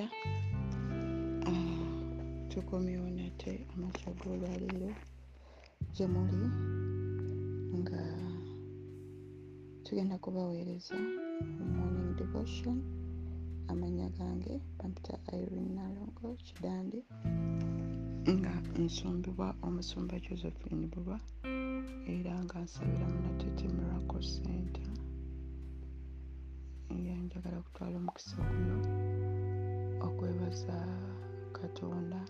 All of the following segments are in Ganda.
Ah, tukomyewo nate amakya g'olwaleero gye muli nga tugenda kubaweereza morning devotion. Amanya gange bampita irene nalongo kidandi nga nsumbibwa omusumba josephine bulwa era nga nsabira munatete miracle center era njagala kutwala omukisa guno okwebaza katonda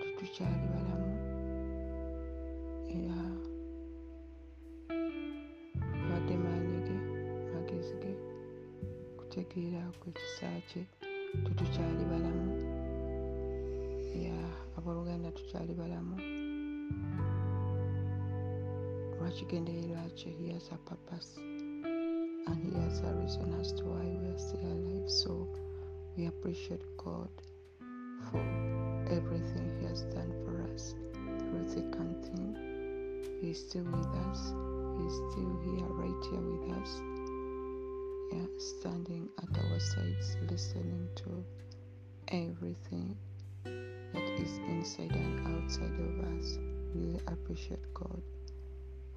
tetukyali balamu era wadde maanyi ge magezi ge kutegeera kwekisa kye tetukyali balamu. Ya abooluganda tukyali balamu. Lwakigendererwa kye he has a purpose and he has a reason as to why we are still alive. So we appreciate god for everything he has done for us through thick and he is still with us. He is still here right here with us. Yeah, standing at our sides listening to everything that is inside and outside of us. We appreciate god.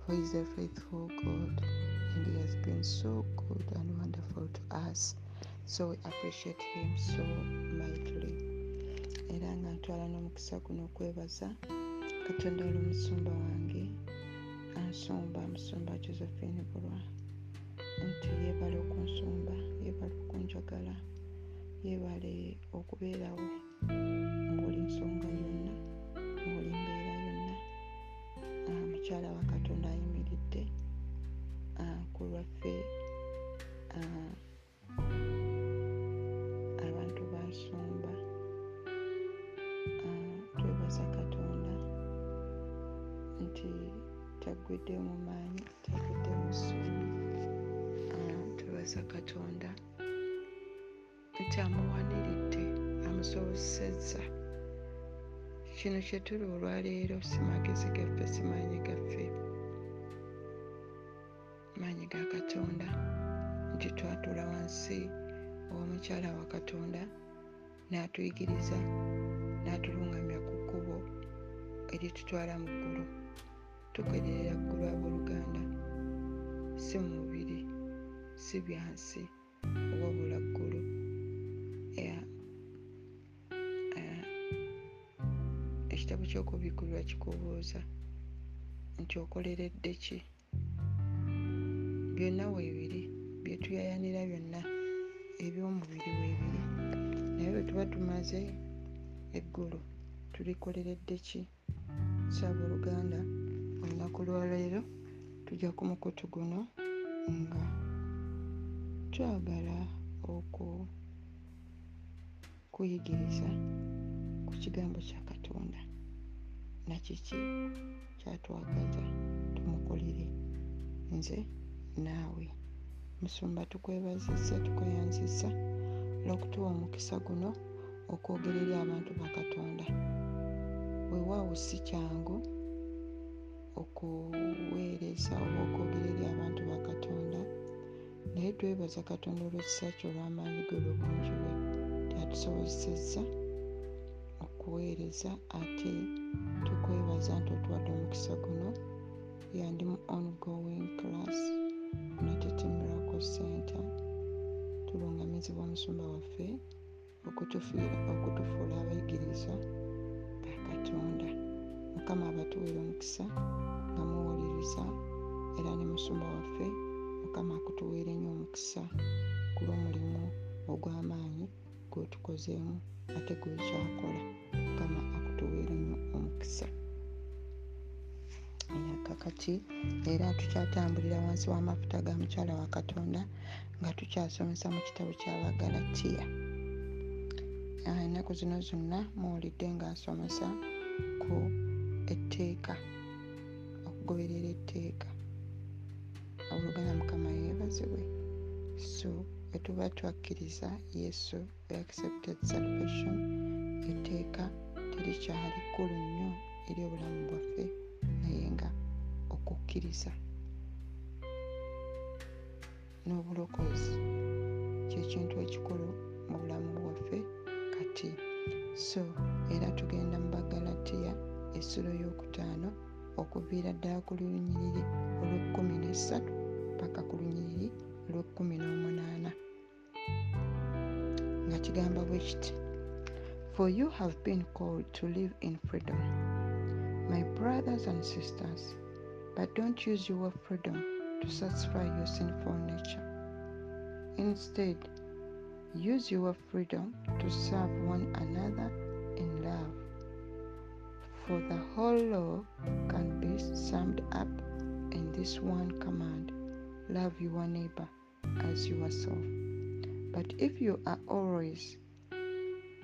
For he is a faithful God and he has been so good and wonderful to us. So we appreciate him so mightily. era nga ntwala n'omukisa guno okwebaza katonda olw'omusumba wange ansumba musumba josephine bulwa nti yeebale okunsumba yeebale okunjagala yeebale okubeerawo mu buli nsonga yonna taggwedde mu maanyi taggwedde mu ssuubi Ah, twebaza katonda. Nti amuwaniridde amusobozesezza kino kye tuli olwaleero si magezi gaffe si maanyi gaffe. Maanyi ga katonda. Nti twatula wansi owomukyala wa katonda n'atuyigiriza n'atulungamya ku kkubo eritutwala mu ggulu tugerera ggulu abooluganda si mu mubiri si byansi wabula ggulu ekitabo ky'okubikkulwa kikubuuza nti okoleredde ki? Byonna weebiri byetuyayanira byonna ebyomubiri weebiri naye bwe tuba tumaze eggulu tulikoleredde ki? Saaba oluganda olunaku lwaleero tujja ku mukutu guno nga twagala oku kuyigiriza ku kigambo kya katonda. Nakiki kyatwagaza? Tumukolere nze naawe. Musumba tukwebazizza tukweyanzizza olw'okutuwa omukisa guno okwogera eri abantu ba katonda. Weewaawo si kyangu okuweereza oba okwogera eri abantu ba katonda. Naye twebaza katonda olw'ekisa kye olw'amaanyi ge olw'obungi bwe. Tyatusobozesezza okuweereza ate tukwebaza nti otuwadde omukisa guno. Yandi mu ongoing class. Natete miracle center tulungamizibwa omusumba waffe okutufuula abayigiriza ba katonda mukama abatuweera omukisa nga muwuliriza era ne musumba waffe mukama akutuweera ennyo omukisa ku lw'omulimu ogw'amaanyi gwotukozeemu ate gwekyakola mukama akutuweera nnyo omukisa. Kakati era tukyatambulira wansi w'amafuta ga mukyala wa katonda nga tukyasomesa mu kitabo ky'abagalatiya ennaku zino zonna muwulidde ng'asomesa ku etteeka okugoberera etteeka. Awulugana mukama yeebazibwe. So bwetuba twakkiriza yesu accepted salvation. Etteeka terikyali kkulu nnyo eri obulamu bwaffe naye nga okukkiriza n'obulokozi. Kyekintu ekikulu mu bulamu bwaffe kati so era tugenda mu bagalatiya essula y'okutaano okuviira ddala ku lunyiriri olw'ekkumi n'essatu paka ku lunyiriri olw'ekkumi n'omunaana nga kigamba bwe kiti for you have been called to live in freedom. My brothers and sisters but don't use your freedom to satisfy your sinful nature. Instead use your freedom to serve one another in love for the whole law can be summed up in this one command love your neighbor as yourself. But if you are always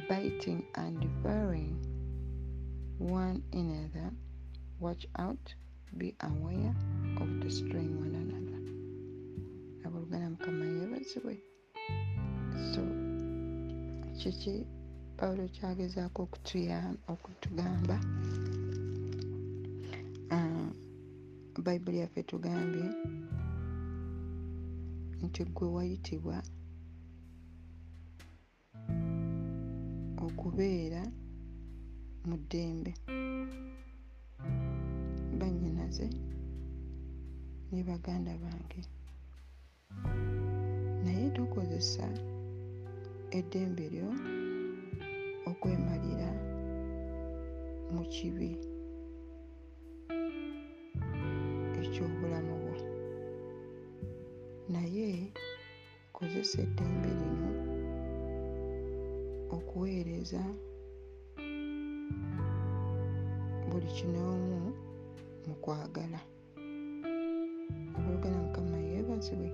biting and devouring one another, watch out, be aware of destroying one another. mukama yeebazibwe so kiki pawulo kyagezaako okutugamba. Bayibuli yaffe tugambye nti gwe wayitibwa okubeera mu ddembe. Bannyinaze ne baganda bange. Naye tokozesa eddembe lyo okwemalira mu kibi ekyobulamu bwo. Naye kozesa eddembe lino okuweereza buli kinoomu mu kwagala. Aboolugana mukama yeebazibwe.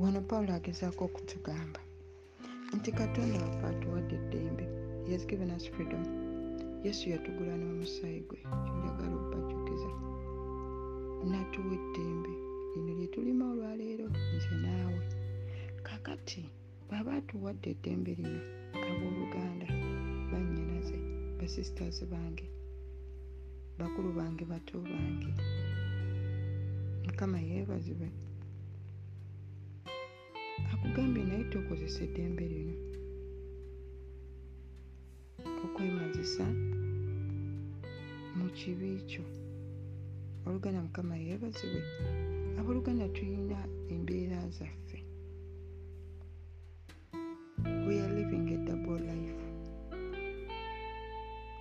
Wano pawulo agezaako okutugamba nti katonda waffe atuwadde eddembe yes given us freedom. Yesu yatugula n'omusaayi gwe kyonjagala obajukiza natuwa eddembe lino lye tulima olwaleero nze naawe kakati bw'aba atuwadde eddembe lino abooluganda bannyinaze basisiters bange. Bakulu bange bato bange. Mukama yeebazibwe akugambye naye tokozesa eddembe lino okwemazisa mu kibi kyo oluganda mukama yeebazibwe abooluganda tulina embeera zaffe. We are living a double life.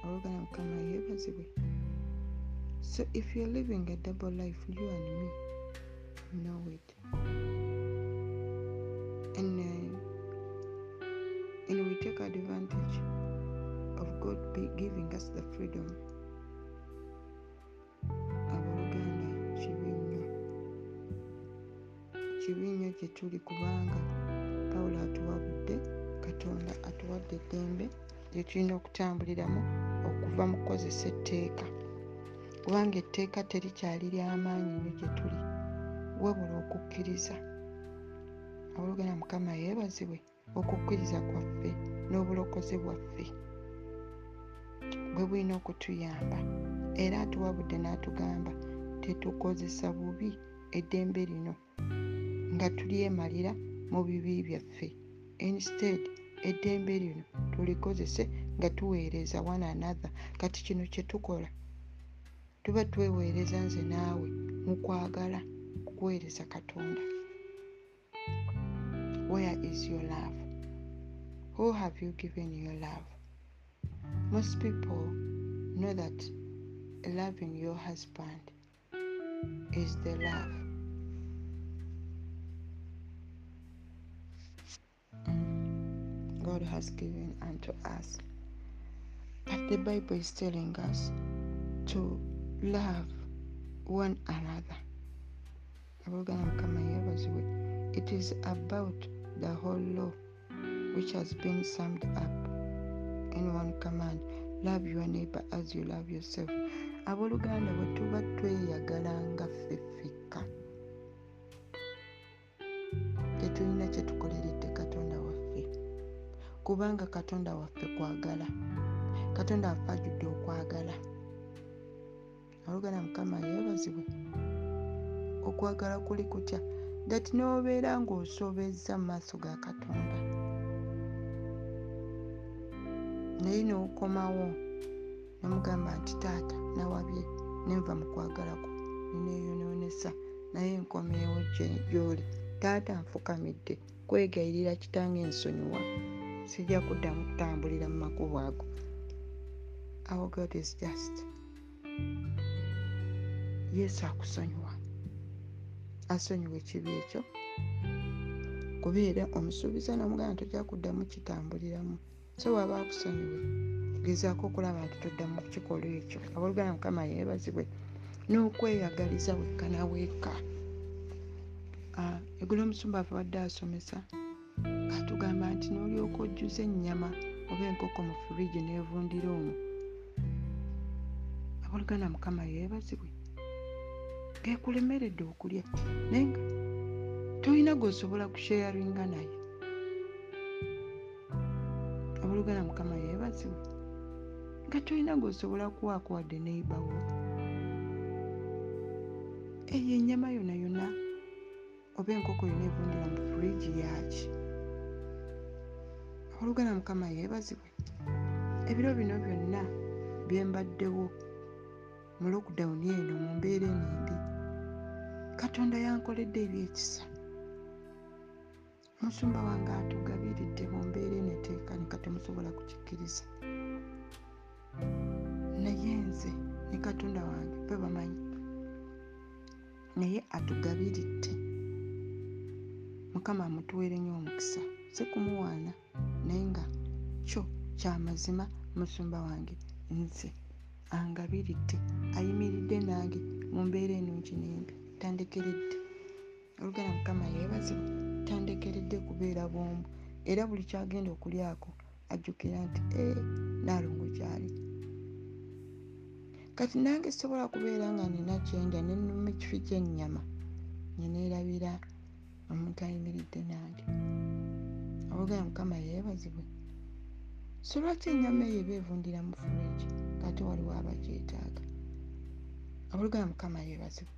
Oluganda mukama yeebazibwe so if you're living a double life you and me know it. And, uh, and we take advantage god be giving us the freedom. Abooluganda kibi nnyo kibi nnyo gye tuli kubanga pawulo atuwabudde katonda atuwadde eddembe lye tulina okutambuliramu okuva mu kukozesa etteeka. Kubanga etteeka terikyali ly'amaanyi nnyo gye tuli wabula okukkiriza. Abooluganda mukama yeebazibwe okukkiriza kwaffe n'obulokozi bwaffe bwe bulina okutuyamba. Era atuwabudde n'atugamba tetukozesa bubi eddembe lino nga tulyemalira mu bibi byaffe. Instead eddembe lino tulikozese nga tuweereza one another. Kati kino kye tukola tuba tweweereza nze naawe mu kwagala kuweereza katonda. Where is your love? Who have you given your love most people know that loving your husband is the love mm. God has given unto us. But the Bible is telling us to love one another. it is about the whole law which has been summed up in one command love your neighbor as you love yourself. Abooluganda bwe tuba tweyagalanga ffe ffekka tetulina kyetukoleredde katonda waffe. Kubanga katonda waffe kwagala. Katonda waffe ajjudde okwagala. Abooluganda mukama yeebazibwe. Okwagala kuli kutya? That noobeera ng'osobezza mu maaso ga katonda naye n'okomawo nomugamba nti taata nawabye nenva mu kwagalako neneeyonoonesa naye nkomeewo gyoli. Taata nfukamidde kwegayirira kitange ensonyiwa sijja kuddamu kutambulira mu makubo ago. Our god is just. Yesu akusonyiwa. Asonyiwa ekibi ekyo. Kubeera omusuubiza nomuganda tojja kuddamu kitambuliramu so waba akusonyiwe. Gezaako okulaba nti toddamu kukikola ekyo. Abooluganda mukama yeebazibwe n'okweyagaliza wekka naweeka egula omusumba avabadde asomesa atugamba nti n'olyoka ojjuza ennyama oba enkoko mu furiji nevundira omwo. Abooluganda mukama yeebazibwe. Gekulemeredde okulya. Naye nga tolina gweosobola kusheyaringa naye abooluganda mukama yeebazibwe nga tolina gweosobola kuwaako wadde neibawo eyo ennyama yona yona oba enkoko yona evundira mu furiji yaki abooluganda mukama yeebazibwe ebiro bino byonna byembaddewo mu lockdown eno mu mbeera eno embi. Katonda yankoledde ebyekisa musumba wange atugabiridde mu mbeera eno eteekanika temusobola kukikkiriza. Naye nze ne katonda wange be bamanyi naye atugabiridde. Mukama amutuwere nnyo omukisa si kumuwaana naye nga kyo kyamazima musumba wange nze. Angabiridde ayimiridde nange mu mbeera enungi nembi tandekeredde. Oluganda mukama yeebazibwa kubeera bwomu. Era buli kyagenda okulyako ajjukira nti ee naalongo gyali. Kati nange sobola kubeera nga nina kyendya nenuma ekifi kyennyama neneerabira omuntu ayimiridde nange oluganda mukama yeebazibwe. So lwaki ennyama eyo eba evundira mu furiji kati waliwo abagyetaaga. Abooluganda mukama yeebazibwe.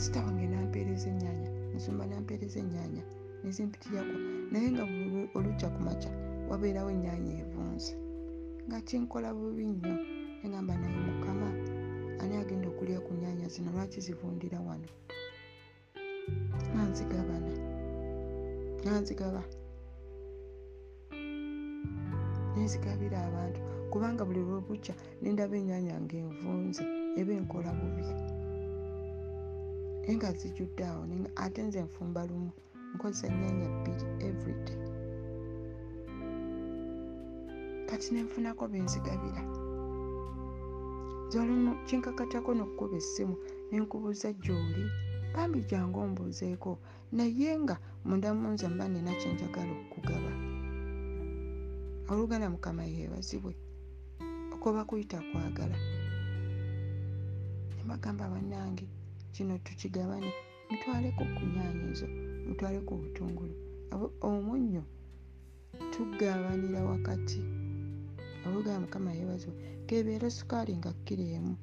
Sita wange nampeereza ennyanya nsumba nampeereza ennyanya nezimpitirako naye nga olujja ku makya wabeerawo ennyanya evunze. Nga kinkola bubi nnyo negamba naye mukama ani agenda okulya ku nyanya zino? Lwaki zivundira wano? Nanzigabana nanzigaba. Nenzigabira abantu kubanga buli lwebukya nendaba enyanya ngaenvunze eba enkola bubi. Naye nga zijjudde awo ate nze nfumba lumu nkozesa nyanya bbiri everyday kati nenfunako benzigabira zolumu kinkakatako nokukuba essimu nenkubuuza gyoli bambi jangu ombuuzeeko naye nga mundamunze mba nina kyenjagala okugaba oluganda mukama yeebazibwe okoba kuyita kwagala. Nebagamba bannange kino tukigabane mutwaleko ku nyaanya ezo mutwaleko obutungulu omunnyo tugabanira wakati. Oluganda mukama yeebazibwe kebeera sukaali nga kkiro emu.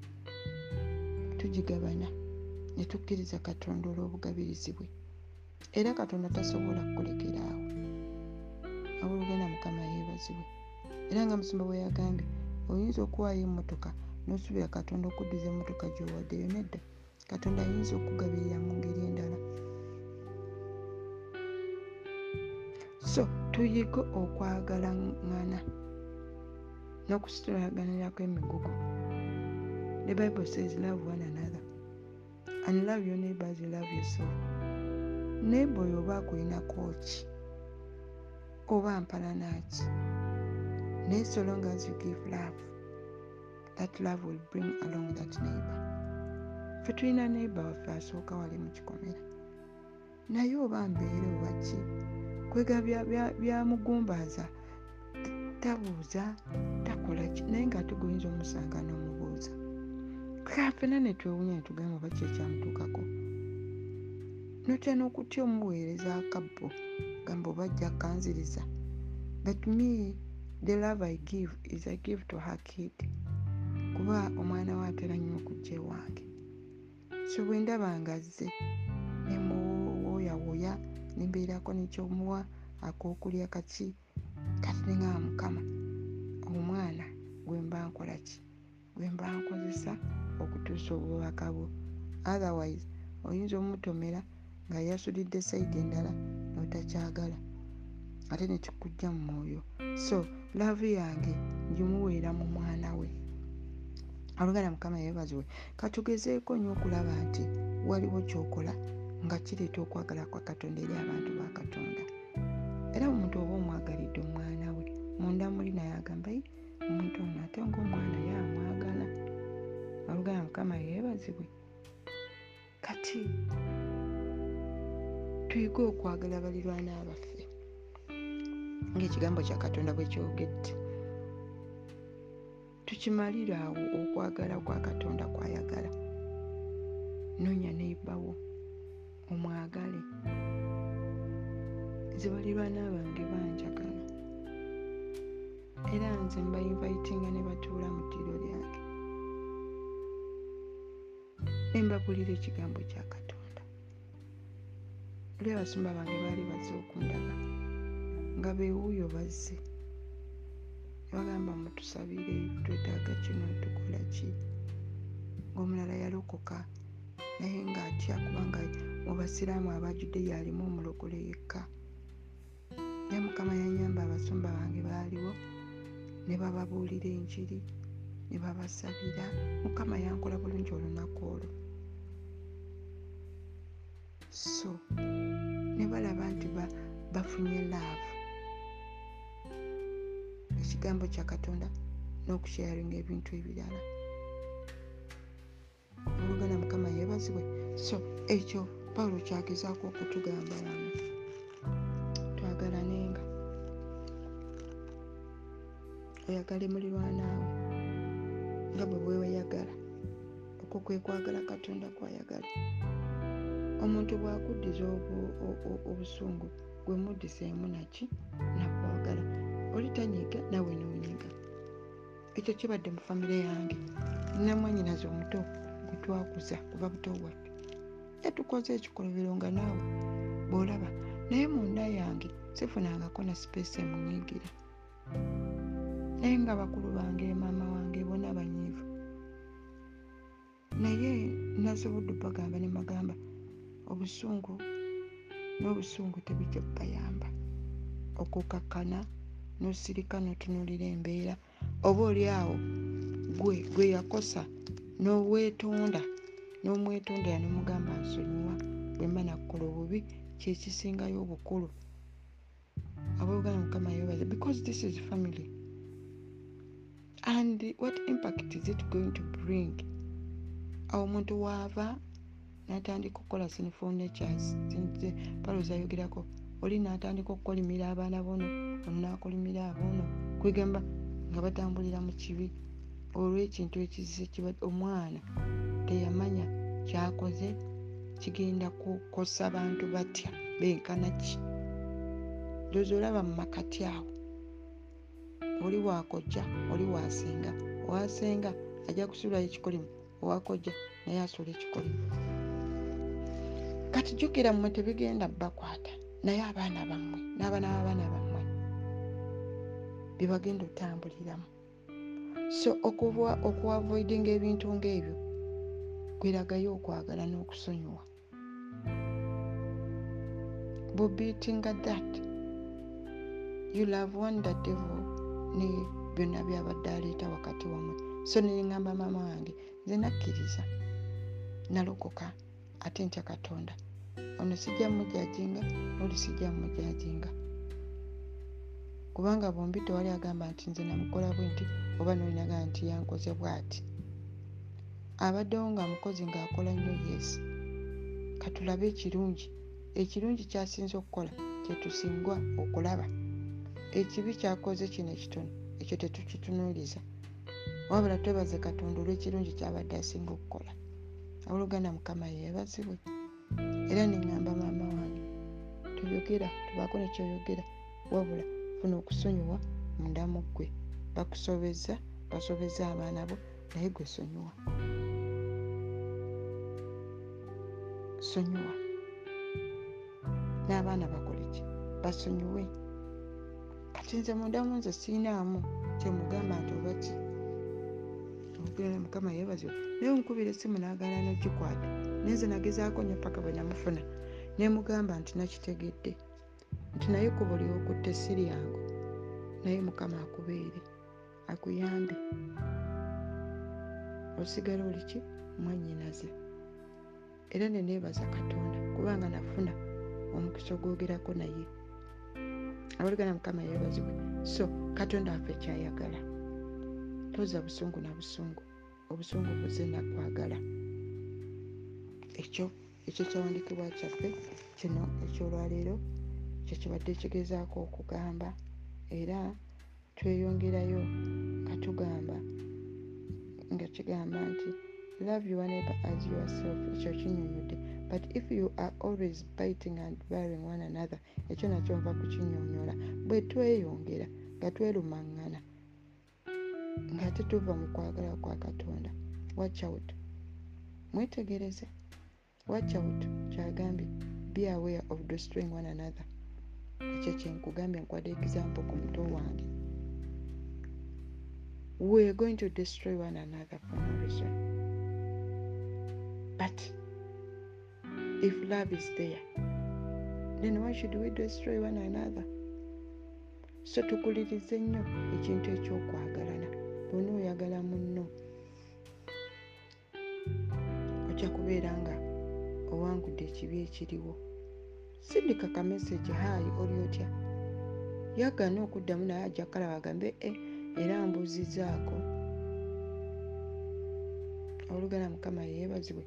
Tugigabana netukkiriza katonda olw'obugabirizi bwe era katonda tasobola kukulekera awo. Abooluganda mukama yeebazibwe. Era nga musumba bwe yagambye oyinza okuwaayo emmotoka n'osuubira katonda okuddiza emmotoka gyowaddeyo nedda? Katonda ayinza okugabirira mu ngeri endala tuyige okwagalaŋŋana n'okusitulaganirako emigugu the bible says love one another and love your neighbors you love yourself. Neighbor oyo oba akulina kooki oba mpalanaki naye so long as you give love that love will bring along that neighbor. Fe tulina neighbor waffe asooka wali mu kikomera naye oba mbeere obaki kwega byamugumbaaza tabuuza takola ki naye ngaate guyinza omusanga n'omubuuza kwegafena ne twewunya ne tugamba oba kyekyamutuukako notya n'okutya omuweereza akabbo gamba oba ajja kanziriza but me the love i give is i give to her kid kuba omwana we atera nnyo okujja ewange. So bwe ndaba nga azze nemuwooyawooya nembeerako nekyomuwa akookulya kaki kati neŋaa mukama omwana gwe mba nkola ki? Gwe mba nkozesa okutuusa obubaka bwo. Otherwise oyinza omutomera nga yasudidde sayidi endala notakyagala ate nekikujja mu mwoyo. So laavu yange ngimuweera mu mwana we. Alugana mukama yeebazibwe katugezeeko nnyo okulaba nti waliwo kyokola nga kireeta okwagala kwa katonda eri abantu ba katonda. Era omuntu oba omwagalidde omwana we munda muli naye agamba i omuntu ono ate ngaomwana ye amwagala. Alugana mukama yeebazibwe. Kati tuyige okwagala balirwana abaffe ngaekigambo kya katonda bwe kyogedde. Tukimalire awo okwagala kwa katonda kwayagala. Nonya neibawo omwagale. Zibalirwana bange banjagala. Era nze mbayinvaitinga ne batuula mu ddiro lyange. Nembagulira ekigambo kya katonda. Oli abasumba bange baali bazze okundaba nga bewuuyo bazze. Nebagamba mutusabire twetaaga kino tukola ki? Ngaomulala yalokoka naye ngaatya kubanga mu basiraamu abajudeyo alimu omulokole yekka. Naye mukama yanyamba abasumba bange baaliwo ne bababuulira enjiri ne babasabira. Mukama yankola bulungi olunaku olwo. So ne balaba nti bafunye laavu. Ekigambo kya katonda n'okusharinga ebintu ebirala. Olugana mukama yeebazibwe. So ekyo pawulo kyagezaako okutugamba wano. Twagalanenga. Oyagale mulirwanaawe nga bwe bweweyagala okwo kwe kwagala katonda kwayagala. Omuntu bwakuddiza obusungu gwe muddiseemu naki nakwagala. Oli tanyiga nawe nonyiga ekyo kibadde mu famire yange. Namwanyinaze omuto gwe twakuza kuba buto bwaffe yatukoze ekikolobero nga naawe? Bwolaba naye munda yange sifunangako na sipeesi emunyiigira. Naye nga bakulu bange maama wange bona banyiivu. Naye nasobodde bagamba ne magamba obusungu n'obusungu tebijja kubayamba okukakkana nosirika notunulira embeera. Oba oli awo gwe gwe yakosa n'oweetonda n'omwetondera nomugamba nsonyiwa bwemba nakukola obubi kyekisingayo obukulu. Aboogala mukama yebaza because this is family and what impact is it going to bring? Awo omuntu waava natandika okukola sinful natures palo zayogerako oli natandika okukolimira abaana bono ono nakolimira abono kwegamba nga batambulira mu kibi olwekintu ekizise omwana teyamanya kyakoze kigenda kukosa bantu batya benkana ki? Dozi olaba mu makati awo oli wakojja oli wasenga owasenga ajja kusuulayo ekikolimu owakojja naye asuula ekikolimu. Kati jjukira mmwe tebigenda bakwata naye abaana bammwe n'abaana b'abaana bammwe byebagenda otambuliramu. So okuavoidinga ebintu ngaebyo kweragayo okwagala n'okusonyiwa. Bubitinga that? You love one the devil ne byonna byabadde aleeta wakati wamwe so neŋŋamba maama wange nze nakkiriza nalokoka ate ntya katonda. Ono sijja mujajinga noli sijja mujajinga kubanga bombi tewali agamba nti nze namukola bwe nti oba nolinaga nti yankoze bw'ati abaddewo nga mukozi ng'akola nnyo yesi katulabe ekirungi. Ekirungi kyasinze okukola kyetusingwa okulaba. Ekibi kyakoze kino ekitono ekyo tetukitunuuliza wabula twebaze katonda olw'ekirungi kyabadde asinga okukola. Abooluganda mukama yeebazibwe era neŋŋamba maama wange toyogera tubaako nekyoyogera wabula funa okusonyiwa mundamu ggwe. Bakusobeza basobeza abaana bo naye gwe sonyiwa sonyiwa. N'abaana bakole ki? Basonyiwe. Kati nze mundamu nze siinaamu kyemugamba nti oba ki? Ogera mukama yeebazibwe naye onkubira essimu n'agaana nogikwata. Naye nze nagezaako nyo paka bwe namufuna. Nemugamba nti nakitegedde. Nti naye kuba oli okutte siri yangu naye mukama akubeere akuyambe. Osigala oli ki era neneebaza katonda kubanga nafuna omukisa ogwogerako naye. Abaligana mukama yeebazibwe so katonda waffe kyayagala. Toza busungu na busungu obusungu buze nakwagala ekyo ekyo kyawandikibwa kyaffe kino ekyolwaleero kyekibadde kigezaako okugamba era tweyongerayo nga tugamba nga kigamba nti love your neighbor as yourself ekyo kinyonyodde but if you are always biting and baring one another ekyo nakyo nva kukinyonyola bwe tweyongera nga twerumaŋŋana nga tetuva mu kwagala kwa katonda. Watch out. Mwetegereze. Watch out. Kyagambye be aware of destroying one another. Ekyo kyenkugambye nkwadde example ku muto wange. Weare going to destroy one another for no reason but if love is there then why should we destroy one another? So tukulirize nnyo ekintu ekyokwagalana bwona oyagala munno. Ojja kubeera nga owangudde ekibi ekiriwo. Sindika ka message haayi oli otya? Yagaana okuddamu naye ajja kukalaba agambe e era mbuuzizaako. Olugana mukama yeebazibwe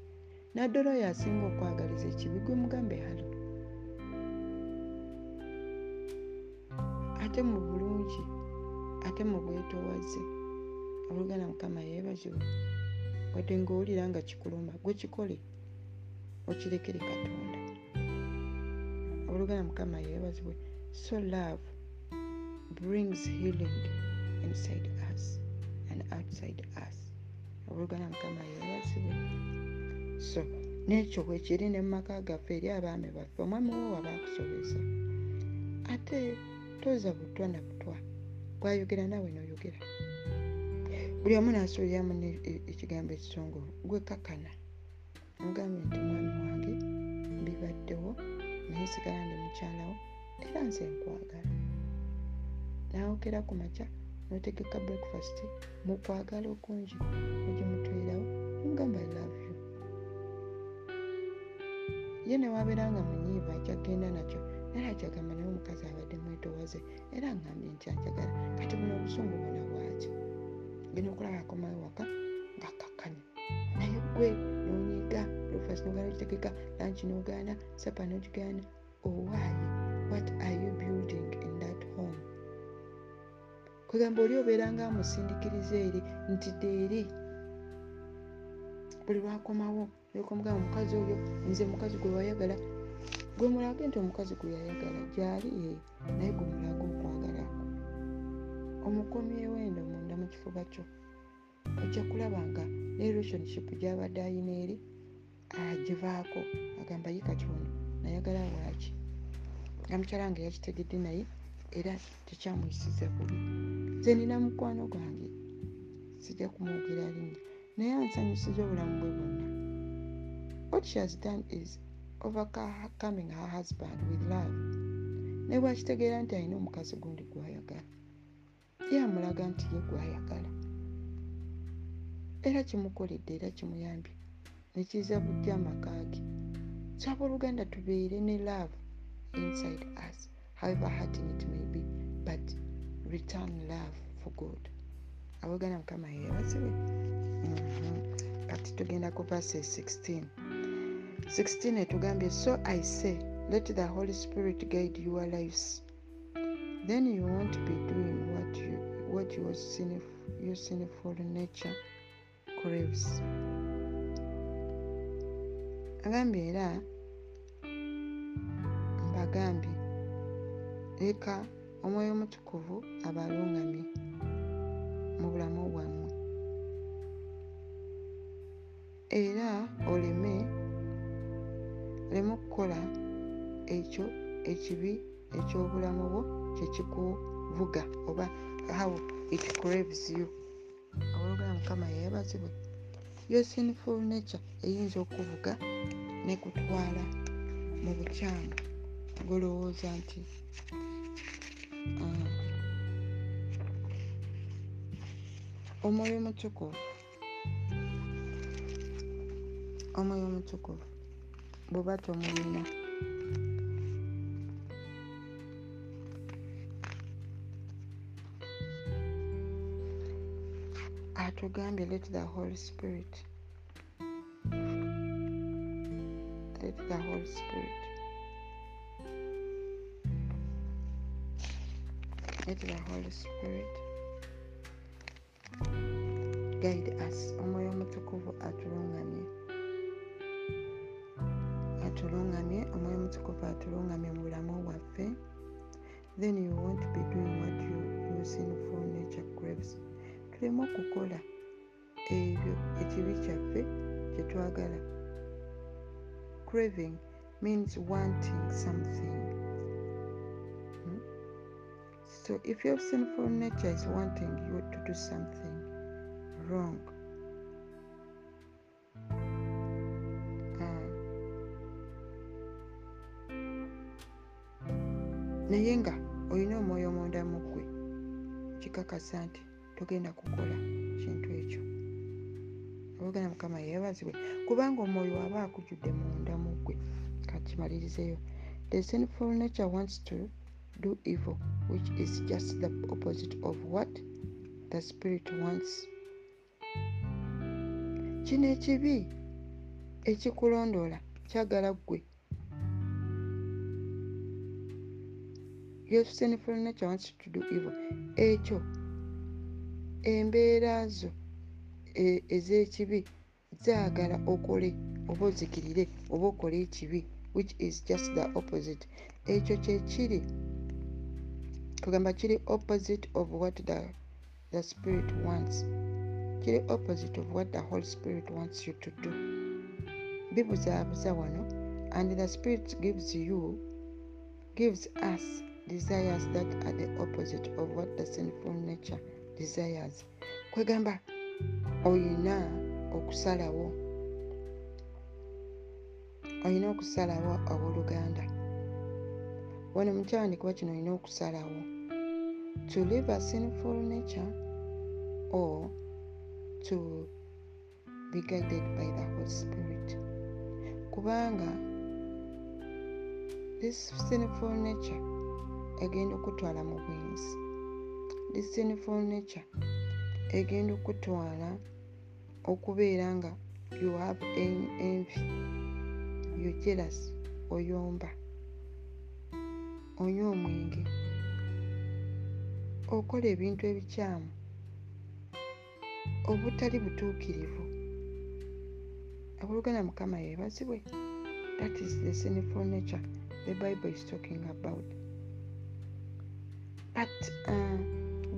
naddala oyo asinga okwagaliza ekibi gwe mugambe halo ate mu bulungi ate mu bwetoowaze olugana mukama yeebazibwe wadde ngaowulira nga kikuluma gwe kikole okirekere katonda. Olugana mukama yeebazibwe so love brings healing inside us and outside us. Olugana mukama yeebazibwe so nekyo bwekiri ne mumaka gaffe eri abaami baffe omwami wo waba akusobeza. Ate toza butwa na butwa bwayogera naawe noyogera. Buli omu nasuuliramu ekigambo ekitongole gwe kakana. Mugambye nti mwami wange mbibaddewo naye sigala ndi mukyalawo era nze nkwagala. Nawokera ku makya notegeka breakfast mukwagala okungi ogimutwerawo nomugamba i ye newabeera nga munyiivu akyagenda nakyo naye akyagamba naye omukazi abadde mwetowaze era ngambye nti anjagala kati buno obusungu bwona bwaki genda okulaba akomayo waka ngakakanya naye gwe nonyiga breakfast nogana ogitegeka lanchi nogaana sapa nogigaana owaaye. What are you building in that home? Kwegamba oli obeeranga amusindikiriza eri nti deeri buli lwakomawo yokomugamba omukazi oyo nze mukazi gwe wayagala. Gwe mulage nti omukazi gwe yayagala gyali ye naye gwe mulaga okwagala. Omukomyewo endo munda mu kifuba kyo ojja kulaba nga ne relationship gyabadde ayina eri agivaako agamba ye kati ono nayagala waaki? Nga mukyala nga yakitegedde naye era tekyamuyisiza bubi. Nze nina mukwano gwange sijja kumwogera linnya naye ansanyusiza obulamu bwe bwonna what she has done is overcoming her husband with love. Naye bwakitegeera nti alina omukazi gundi gwayagala. Ye amulaga nti ye gwayagala. Era kimukoledde era kimuyambye. Nekiza bujja amaka ge saba oluganda tubeere ne love inside us however hurting it may be but return love for good aboogana mukama yeebazibwe Mhm. kati tugenda ku verse 16 16 etugambye so i say let the holy spirit guide your lives. Then you won't be doing what, you, what your, sinful, your sinful nature craves. Agambye era mbagambye leka omwoyo omutukuvu abalungamye mu bulamu bwammwe. Era oleme oleme okukola ekyo ekibi ekyobulamu bwo kyekikuvuga oba how it craves you. Abalugana mukama yeebazibwe yo sinful nature eyinza okuvuga nekutwala mu bukyamu. Golowooza nti ah, omwoyo omutukuvu omwoyo omutukuvu bw'oba tomulina atugambye let the holy spirit. Let the holy spirit. Let the holy spirit guide us. Omwoyo omutukuvu atulungamye atulungamye omwoyo omutukuvu atulungamye mu bulamu bwaffe. Then you won't be doing what you, your sinful nature craves tuleme okukola ebyo ekibi kyaffe kyetwagala craving means wanting something. Hmm? so if your sinful nature is wanting you to do something wrong naye nga olina omwoyo munda mu ggwe kikakasa nti togenda kukola kintu ekyo. Abogana mukama yeebazibwe kubanga omwoyo aba akujjudde munda mu ggwe kakimalirizeyo. The sinful nature wants to do evil which is just the opposite of what the spirit wants. Kino ekibi ekikulondoola kyagala ggwe your sinful nature wants to do evil. Ekyo embeera zo. Ez'ekibi zaagala okole. Oba ozikirire oba okole ekibi which is just the opposite. Ekyo kyekiri tugamba kiri opposite of what the, the spirit wants. Kiri opposite of what the holy spirit wants you to do. Bibuzaabuza wano. And the spirit gives you gives us desires that are the opposite of what the sinful nature desires. Kwegamba oyina okusalawo olina okusalawo abooluganda wano mukyandikuba kino olina okusalawo. To live a sinful nature or to be guided by the holy spirit. Kubanga this sinful nature egenda okutwala mu bwenzi this sinful nature egenda okutwala okubeera nga you have en- envy you jealous oyomba onywa omwenge. Okola ebintu ebikyamu obutali butuukirivu. Abooluganda mukama yeebazibwe. That is the sinful nature the bible is talking about but uh,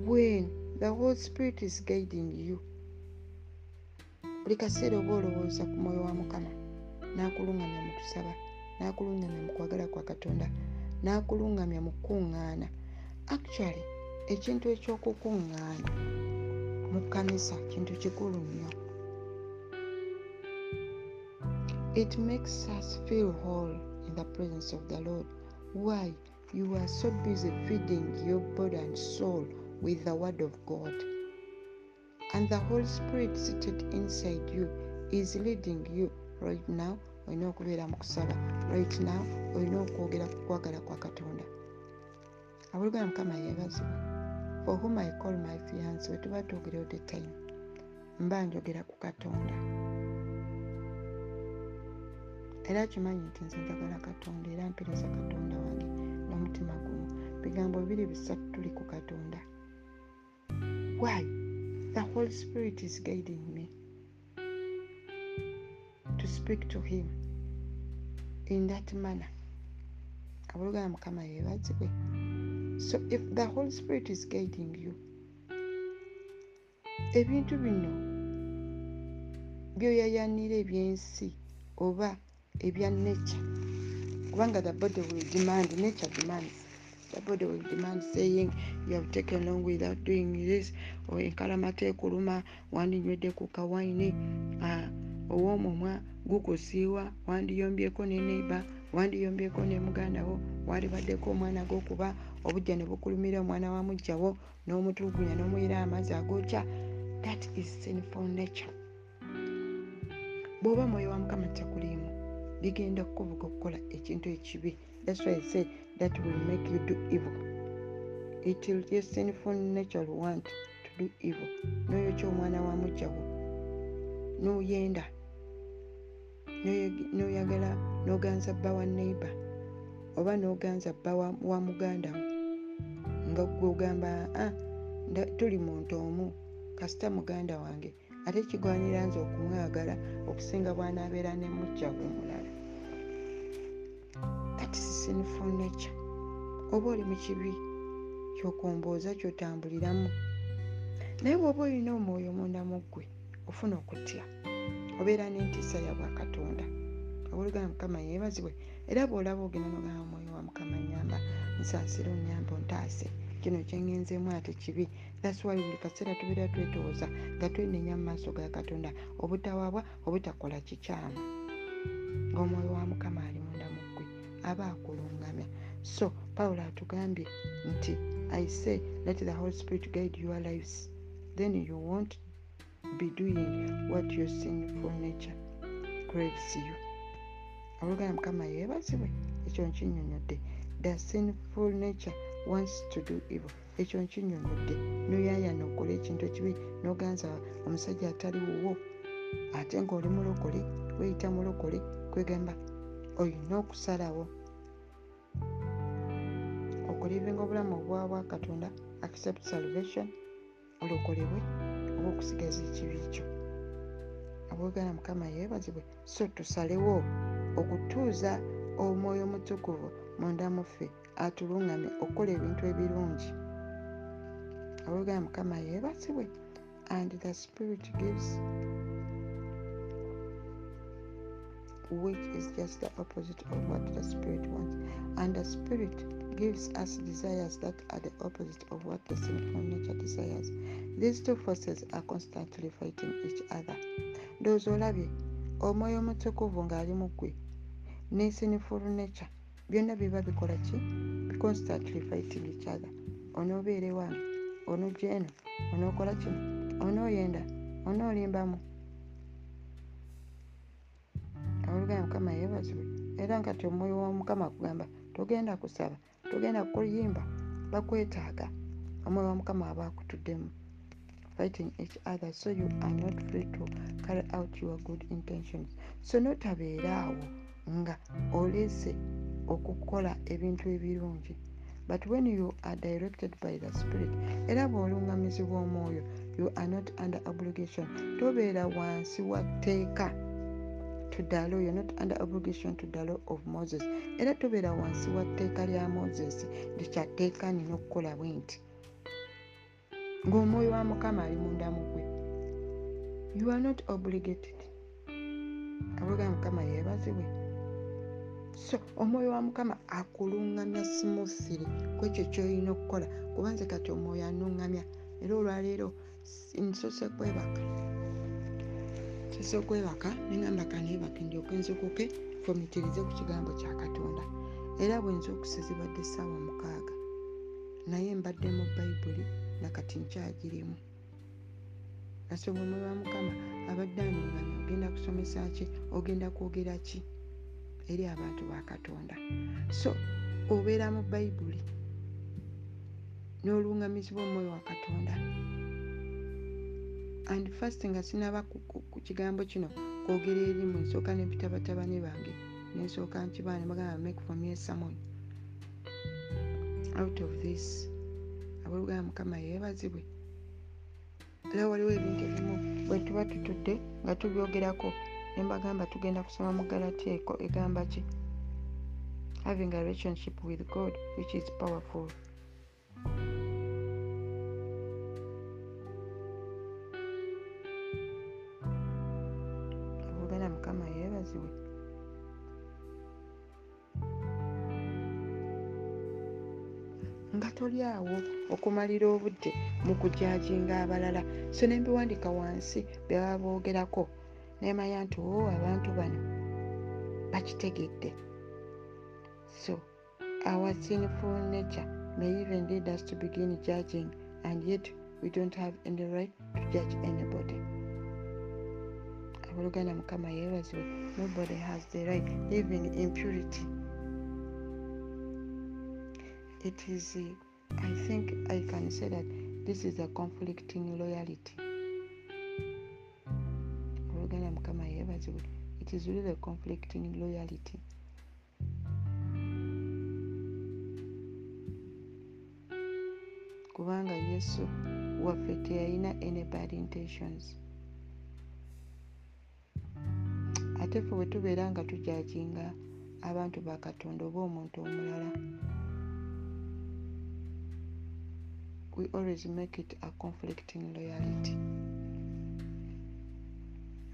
when the holy spirit is guiding you buli kaseera oba olowooza ku mwoyo wa mukama n'akulungamya mu kusaba n'akulungamya mu kwagala kwa katonda n'akulungamya mu kukuŋŋaana. Actually ekintu ekyokukuŋŋaana mu kkanisa kintu kikulu nnyo. It makes us feel whole in the presence of the lord. Why you are so busy feeding your body and soul with the word of god. And the holy spirit seated inside you is leading you right now. Olina okubeera mu kusaba. Right now olina okwogera ku kwagala kwa katonda. Abooluganda mukama yeebazibwa for whom i call my fiance we tuba twogera all the time mba njogera ku katonda. Era kimanyi nti nze njagala katonda era mpiriza katonda wange n'omutima gumu bigambo bibiri bisatu tuli ku katonda. Why? The holy spirit is guiding me to speak to him in that manner. Aboolugana mukama yeebazibwe. So if the holy spirit is guiding you ebintu bino byoyayanira ebyensi oba ebya nature kubanga the body will demand nature demands. The body will demand saying you have taken long without doing this or enkalamata ekuluma wandinywedde ku kawaini. Uh, ow'omumwa gukusiiwa wandiyombyeko ne neiba wandiyombyeko ne mugandawo walibaddeko omwana gwokuba obujja ne bukulumira omwana wa mujjawo n'omutulugunya n'omuyira amazzi agokya. That is sinful nature. Bw'oba mwoyo wa mukama takuliimu bigenda kukuvuga okukola ekintu ekibi. Thats why say that will make you do evil. It will your sinful nature want to do evil. Noyokya omwana wa mujjawo noyenda? Noyagala noganza bba wa neiba oba noganza bba wa mugandawo nga gwogamba ah, tuli muntu omu kasita muganda wange. Ate kigwanira nze okumwagala okusinga bwanaabeera ne mujjawe omulala sinful nature. Oba oli mu kibi kyokumbooza kyotambuliramu. Naye bw'oba olina omwoyo munda mu ggwe ofuna okutya. Obeera n'entiisa ya bwakatonda oboolugana mukama yeebazibwe era bw'olaba ogenda nogamba omwoyo wa mukama nyamba nsaasira onyamba ontaase kino kyengenzeemu ate kibi. Thaswali buli kaseera tubeera twetooza nga twenenya mu maaso ga katonda. Obutawaabwa obutakola kikyamu. Ngaomwoyo wa mukama ali aba akulungamya. So pawulo atugambye nti i say let the holy spirit guide your lives. Then you won't be doing what your sinful nature craves you. Olugana mukama yeebazibwe. Ekyo nkinyonyodde. The sinful nature wants to do evil. Ekyo nkinyonyodde. Noyayana okola ekintu ekibi. Noganza omusajja atali wuwo ate ngaoli mulokole weyita mulokole kwegamba olina okusalawo okulivinga obulamu obwabwa katonda accept salvation olokolebwe oba okusigaza ekibi kyo aboogana mukama yeebazibwe so tusalewo okutuuza omwoyo mutukuvu munda muffe atulungamye okukola ebintu ebirungi. Aboogana mukama yeebazibwe and the spirit gives which is just the opposite of what the spirit wants. And the spirit gives us desires that are the opposite of what the sinful nature desires. These two forces are constantly fighting each other. Ndowooza olabye omwoyo omutukuvu ng'ali mu ggwe ne sinful nature byonna biba bikola ki? Constantly fighting each other. Onoobeera ewange onojja eno onookola kino onooyenda onoolimbamu oluganda mukama yeebazibwe. Era nga ti omwoyo womukama akugamba togenda kusaba togenda kuyimba bakwetaaga. Omwoyo womukama aba akutuddemu fighting each other so you are not free to carry out your good intentions. So notabeeraawo nga olese okukola ebintu ebirungi. But when you are directed by the spirit era bw'olungamizibwa omwoyo you are not under obligation. Tobeera wansi wa tteeka to the law you're not under obligation to the law of moses. Era tobeera wansi wa tteeka lya moses. Likyatteeka nina okukola bwe nti ng'omwoyo wa mukama ali munda mu gwe you are not obligated. Aboga mukama yeebazibwe so omwoyo wa mukama akulungamya simusiri ku ekyo kyolina okukola. Kubanze kati omwoyo anuŋŋamya era olwaleero nsoose kwebaka nsoose okwebaka neŋamba kaneebaka ndyoke nzukuke fomitirize ku kigambo kya katonda. Era bwe nzuukuse zibadde essaawa mukaaga naye mbadde mu bayibuli nakati nkyagirimu omwoyo wa mukama abadde anuŋŋamya ogenda kusomesa ki ogenda kwogera ki eri abantu ba katonda. So obeera mu bayibuli n'oluŋŋamizibwa omwoyo wa katonda. And fast nga sinaba kigambo kino kwogera erimu nsooka nempita batabani bange nensooka nkibaa nebagamba make for me sermon. Out of this abooluganda mukama yeebazibwe. Era waliwo ebintu ebimu bwe tuba tutudde nga tubyogerako ne mbagamba tugenda kusoma mu galatiya eko egamba ki? Having a relationship with god which is powerful awo okumalira obudde mu kujajinga abalala. So ne mbiwandika wansi bye baba boogerako. Nemanya nti o abantu bano bakitegedde. So our sinful nature may even lead us to begin judging and yet we don't have any right to judge anybody. Abooluganda mukama yeebazibwe nobody has the right even impurity. It is i think i can say that this is a conflicting loyalty. Oluganda mukama yeebazibwe it is really a conflicting loyalty. Kubanga yesu waffe teyalina any bad intentions. Ate ffe bwe tubeera nga tujajinga abantu ba katonda oba omuntu omulala we always make it a conflicting loyalty.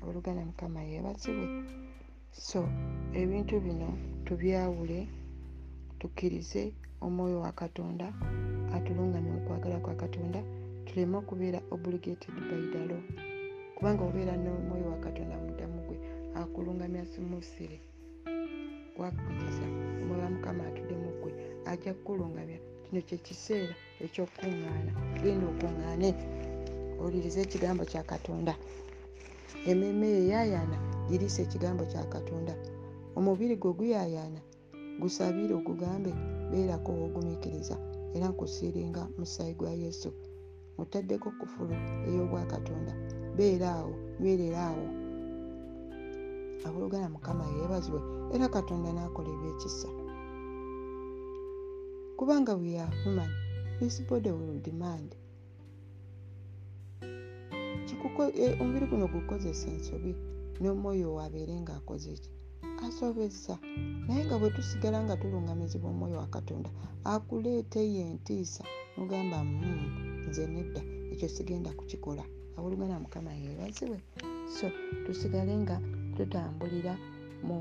Oluganda mukama yeebazibwe. So ebintu bino tubyawule tukkirize omwoyo wa katonda atulungamye mu kwagala kwa katonda tuleme okubeera obligated by the law. Kubanga obeera n'omwoyo wa katonda muddamu gwe akulungamya simusire wakukisa omwoyo wa mukama atudde mu ggwe ajja kukulungamya kino kyekiseera ekyokukuŋŋaana genda okuŋŋaane owulirize ekigambo kya katonda. Emmeeme eyaayaana giriisa ekigambo kya katonda. Omubiri gwe guyaayaana gusabire ogugambe beerako woogumiikiriza era nkusiiringa musaayi gwa yesu. Mutaddeko kufulu ey'obwakatonda. Beera awo nywerera awo. Abooluganda mukama yeebazibwe era katonda n'akola ebyekisa kubanga we are human this body will demand. Eh, omubiri guno gukozesa ensobi n'omwoyo wabeere ng'akoze ki? Asobezza naye nga bwe tusigala nga tulungamizibwa omwoyo wa katonda akuleeteyo entiisa nogamba "Mm, nze nedda ekyo sigenda kukikola. Abooluganda mukama yeebazibwe. So tusigale nga tutambulira mu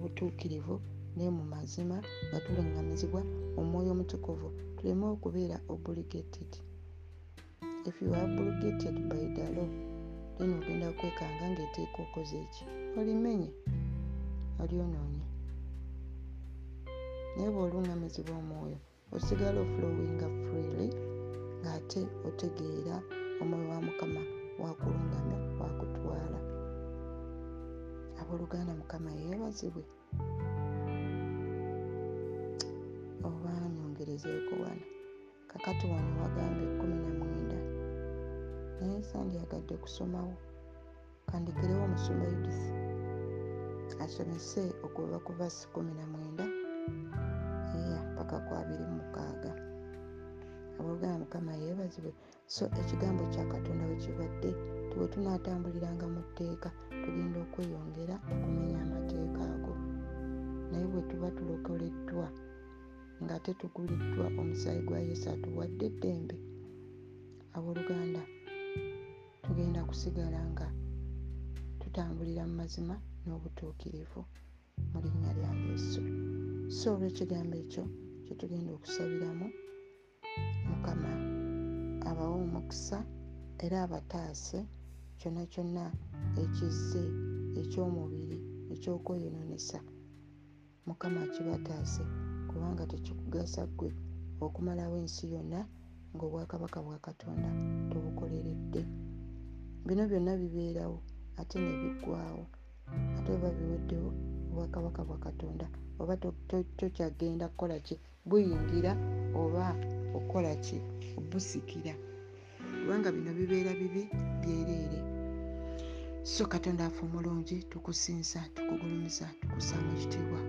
butuukirivu ne mu mazima nga tulungamizibwa omwoyo omutukuvu tuleme okubeera obligated. If you are obligated by the law then ogenda kwekanga ngaeteeka okoze eki olimenye? Olyonoonye naye bw'olungamizibwa omwoyo osigala oflowinga freely ng'ate otegeera omwoyo wa mukama wakulungamya wakutwala. Abooluganda mukama yeebazibwe nyongerezeeko wano. Kakati wano wagambye kumi na mwenda. Naye sandyagadde kusomawo. Kandikirewo omusumba yudisi asomese okuva ku vasi kumi na mwenda. Iya paka ku abiri mu mukaaga. Abooluganda mukama yeebazibwe. So ekigambo kya katonda bwe kibadde tiwe tunaatambuliranga mu tteeka tugenda okweyongera okumenya amateeka ago. Naye bwe tuba tulokoleddwa nga tetuguliddwa omusaayi gwa yesu atuwadde eddembe abooluganda. Tugenda kusigala nga tutambulira mu mazima n'obutuukirivu mu linnya lya yesu. So olw'ekigambo ekyo kyetugenda okusabiramu mukama abawe omukisa era abataase kyonna kyonna ekizze ekyomubiri ekyokweyonoonesa. Mukama kibataase kubanga tekikugasa ggwe okumalawo ensi yonna ng'obwakabaka bwa katonda tobukoleredde bino byonna bibeerawo ate ne biggwawo ate oba biweddewo obwakabaka bwa katonda oba to- to- tokyagenda kukola ki? Buyingira oba okukola ki? Obusikira kubanga bino bibeera bibi byereere. So katonda afe omulungi tukusinza tukugulumiza tukusaamu ekitiibwa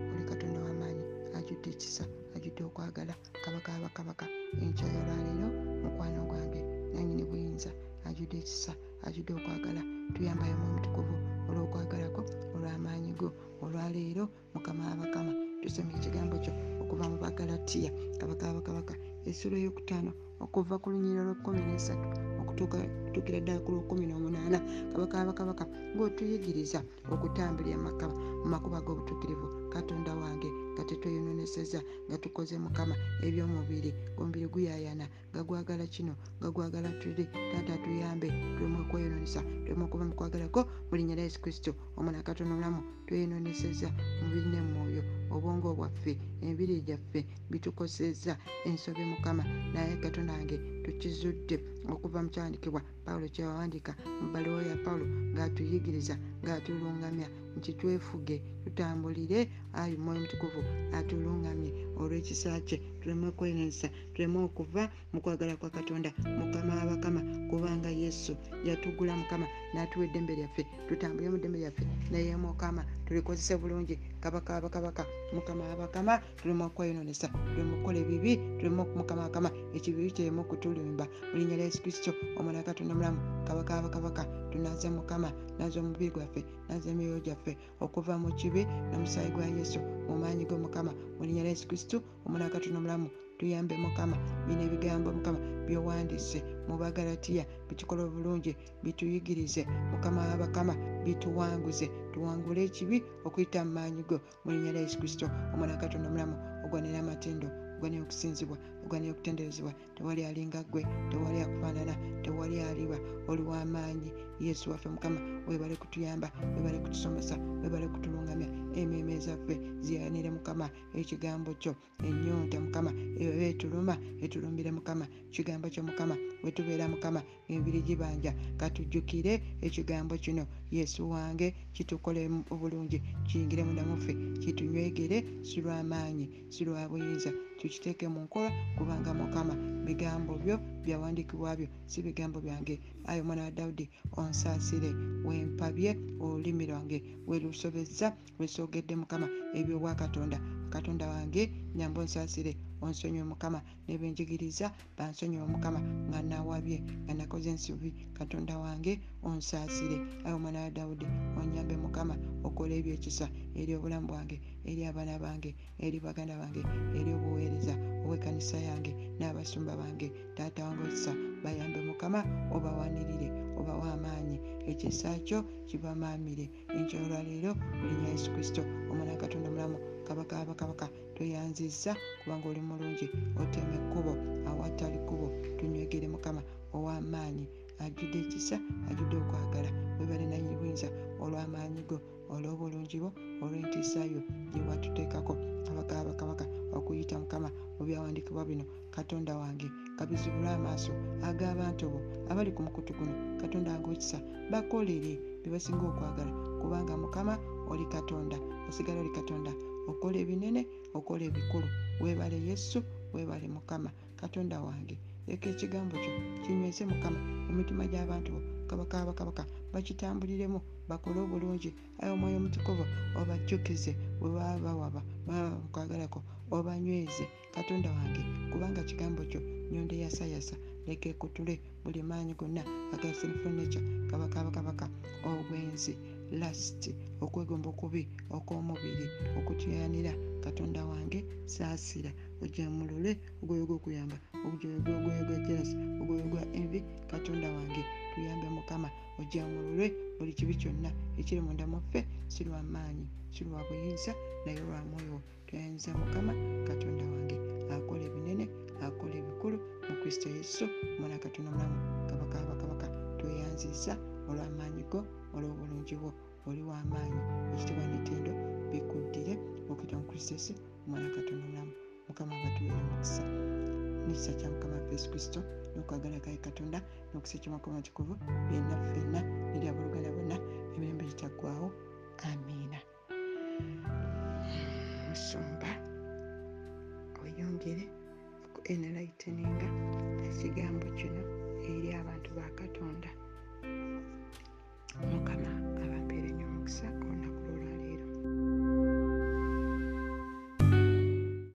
ajudde ekisa ajudde okwagala kabaka abakabaka enkyayolwaleero mukwano gwange. Nanyini buyinza ajudde ekisa ajudde okwagala. Tuyambayo mu omutukuvu olw'okwagalako olw'amaanyi go olwaleero mukama abakama. Tusomye ekigambo kyo okuva mu bagalatiya kabaka abakabaka essula eyokutaano okuva ku lunyiriro lwekumi nesatu okutuukira ddala ku lwokumi n'omunaana kabaka abakabaka ng'otuyigiriza okutambulira makaba mu makuba g'obutuukirivu katonda wange nga tetweyononeseza nga tukoze mukama ebyomubiri. Omubiri guyayana nga gwagala kino nga gwagala tuli. Taata tuyambe tulemu okweyononesa tulemu okuba mukwagalako mu linnya lya yesu kristo. Omwana katonda omulamu tweyononeseza mubiri ne mwoyo. Obwongo bwaffe emibiri gyaffe bitukoseza ensobi mukama. Naye katonda wange tukizudde okuva mu kyawandikibwa pawulo kyewawandiika mu bbaliwo ya pawulo ng'atuyigiriza ng'atulungamya nti twefuge tutambulire ayi mwoyo mutukuvu atulungamye. Olw'ekisa kye tuleme okwenesa tuleme okuva mu kwagala kwa katonda mukama abakama kubanga yesu yatugula mukama n'atuwa eddembe lyaffe tutambulire mu ddembe lyaffe naye mukama tulikozese bulungi kabaka abakabaka mukama abakama tuleme okweyononesa tuleme okukola ebibi tuleme mukama akama ekibibi kireme okutulimba. Mu linnya lya yesu kristo omwana katonda mulamu kabaka abakabaka tunaze mukama naze omubiri gwaffe naze emyoyo gyaffe okuva mu kibi n'omusaayi gwa yesu mu maanyi g'omukama. Mu linnya lya yesu kristo omwana katonda omulamu tuyambe mukama. Bino ebigambo mukama byowandiise mu bagalatiya bitukola obulungi bituyigirize. Mukama wabakama bituwanguze. Tuwangule ekibi okuyita mu maanyi go mu linnya lya yesu kristo. Omwana katonda omulamu ogwanira amatindo ogwanira okusinzibwa ogwanira okutenderezebwa tewali alinga gwe tewali akufaanana tewali aliba. Oli w'amaanyi yesu waffe mukama webale kutuyamba webale kutusomesa webale kutulungamya. Emmeeme zaffe ziyanire mukama ekigambo kyo enyonta mukama eyo etuluma etulumbire mukama. Kigambo kyo mukama wetubeera mukama emibiri gibanja. Katujjukire ekigambo kino yesu wange kitukole obulungi kiyingire munda muffe kitunywegere si lw'amaanyi si lwa buyinza. Tukiteeke mu nkola kubanga mukama bigambo byo byawandiikibwa byo si bigambo byange. Ayi omwana wa dawudi onsaasire wempabye olulimi lwange welusobezza lwesoogedde mukama ebyobwa katonda. Katonda wange nyamba onsaasire onsonyiwe mukama nebenjigiriza bansonyiwe mukama nga nawabye nga nakoze ensobi katonda wange onsaasire. Ayi omwana wa dawudi onyambe mukama okola ebyekisa eri obulamu bwange eri abaana bange eri baganda bange eri obuweereza obwekanisa yange n'abasumba bange. Taata wange okisa bayambe mukama obawanirire obawa amaanyi ekisa kyo kibamaamire enkyolwaleero mulinya yesu kristo omwana katonda omulamu kabaka abakabaka tweyanziza kubanga oli mulungi otema ekkubo awatali kkubo tunywegere mukama ow'amaanyi ajjudde ekisa ajjudde okwagala. Webale nanyini buyinza olw'amaanyi go olw'obulungi bwo olw'entiisayo gyewatuteekako kabaka abakabaka okuyita mukama mu byawandiikibwa bino. Katonda wange kabizibule amaaso ag'abantu bo abali ku mukutu guno. Katonda wange ekisa bakolere bye basinga okwagala? Kubanga mukama oli katonda osigala oli katonda. Okola ebinene okola ebikulu. Weebale yesu weebale mukama. Katonda wange ekigambo kyo kinyweze mukama emitima gy'abantu bo kabaka abakabaka bakitambuliremu bakole obulungi ayo omwoyo omutukuvu obajjukize bwe baba bawaba baba mukwagalako obanyweze katonda wange kubanga kigambo kyo nyonde yasayasa leka ekutule buli maanyi gonna agasinfurnature kabaka abakabaka obwenzi lasiti okwegomba okubi okw'omubiri okutyanira katonda wange saasira ojamulule ogwoyo gwokuyamba ogwoyo gwa jelas ogwoyo gwa envi katonda wange. Tuyambe mukama ojamulule buli kibi kyonna ekiri munda muffe si lwa maanyi si lwa buyinza naye lwa mwoyo. Twayanyiza mukama katonda wange akola ebinene akola ebikulu mu kristo yesu omwana katonda mulamu. Kabaka abakabaka tweyanziza olw'amaanyi go olw'obulungi bwo. Oli w'amaanyi ekitibwa netendo bikuddire okuyita mu kristo yesu omwana katonda mulamu. Mukama batuweera omukisa n'ekisa kya mukama fesi kristo n'okwagala kayi katonda n'okisa ky'amakoma kikuvu byonna ffenna eri abooluganda bonna emirembe gitaggwawo amiina musumba oyongere ku enlighteninga ekigambo kino eri abantu ba katonda mukama.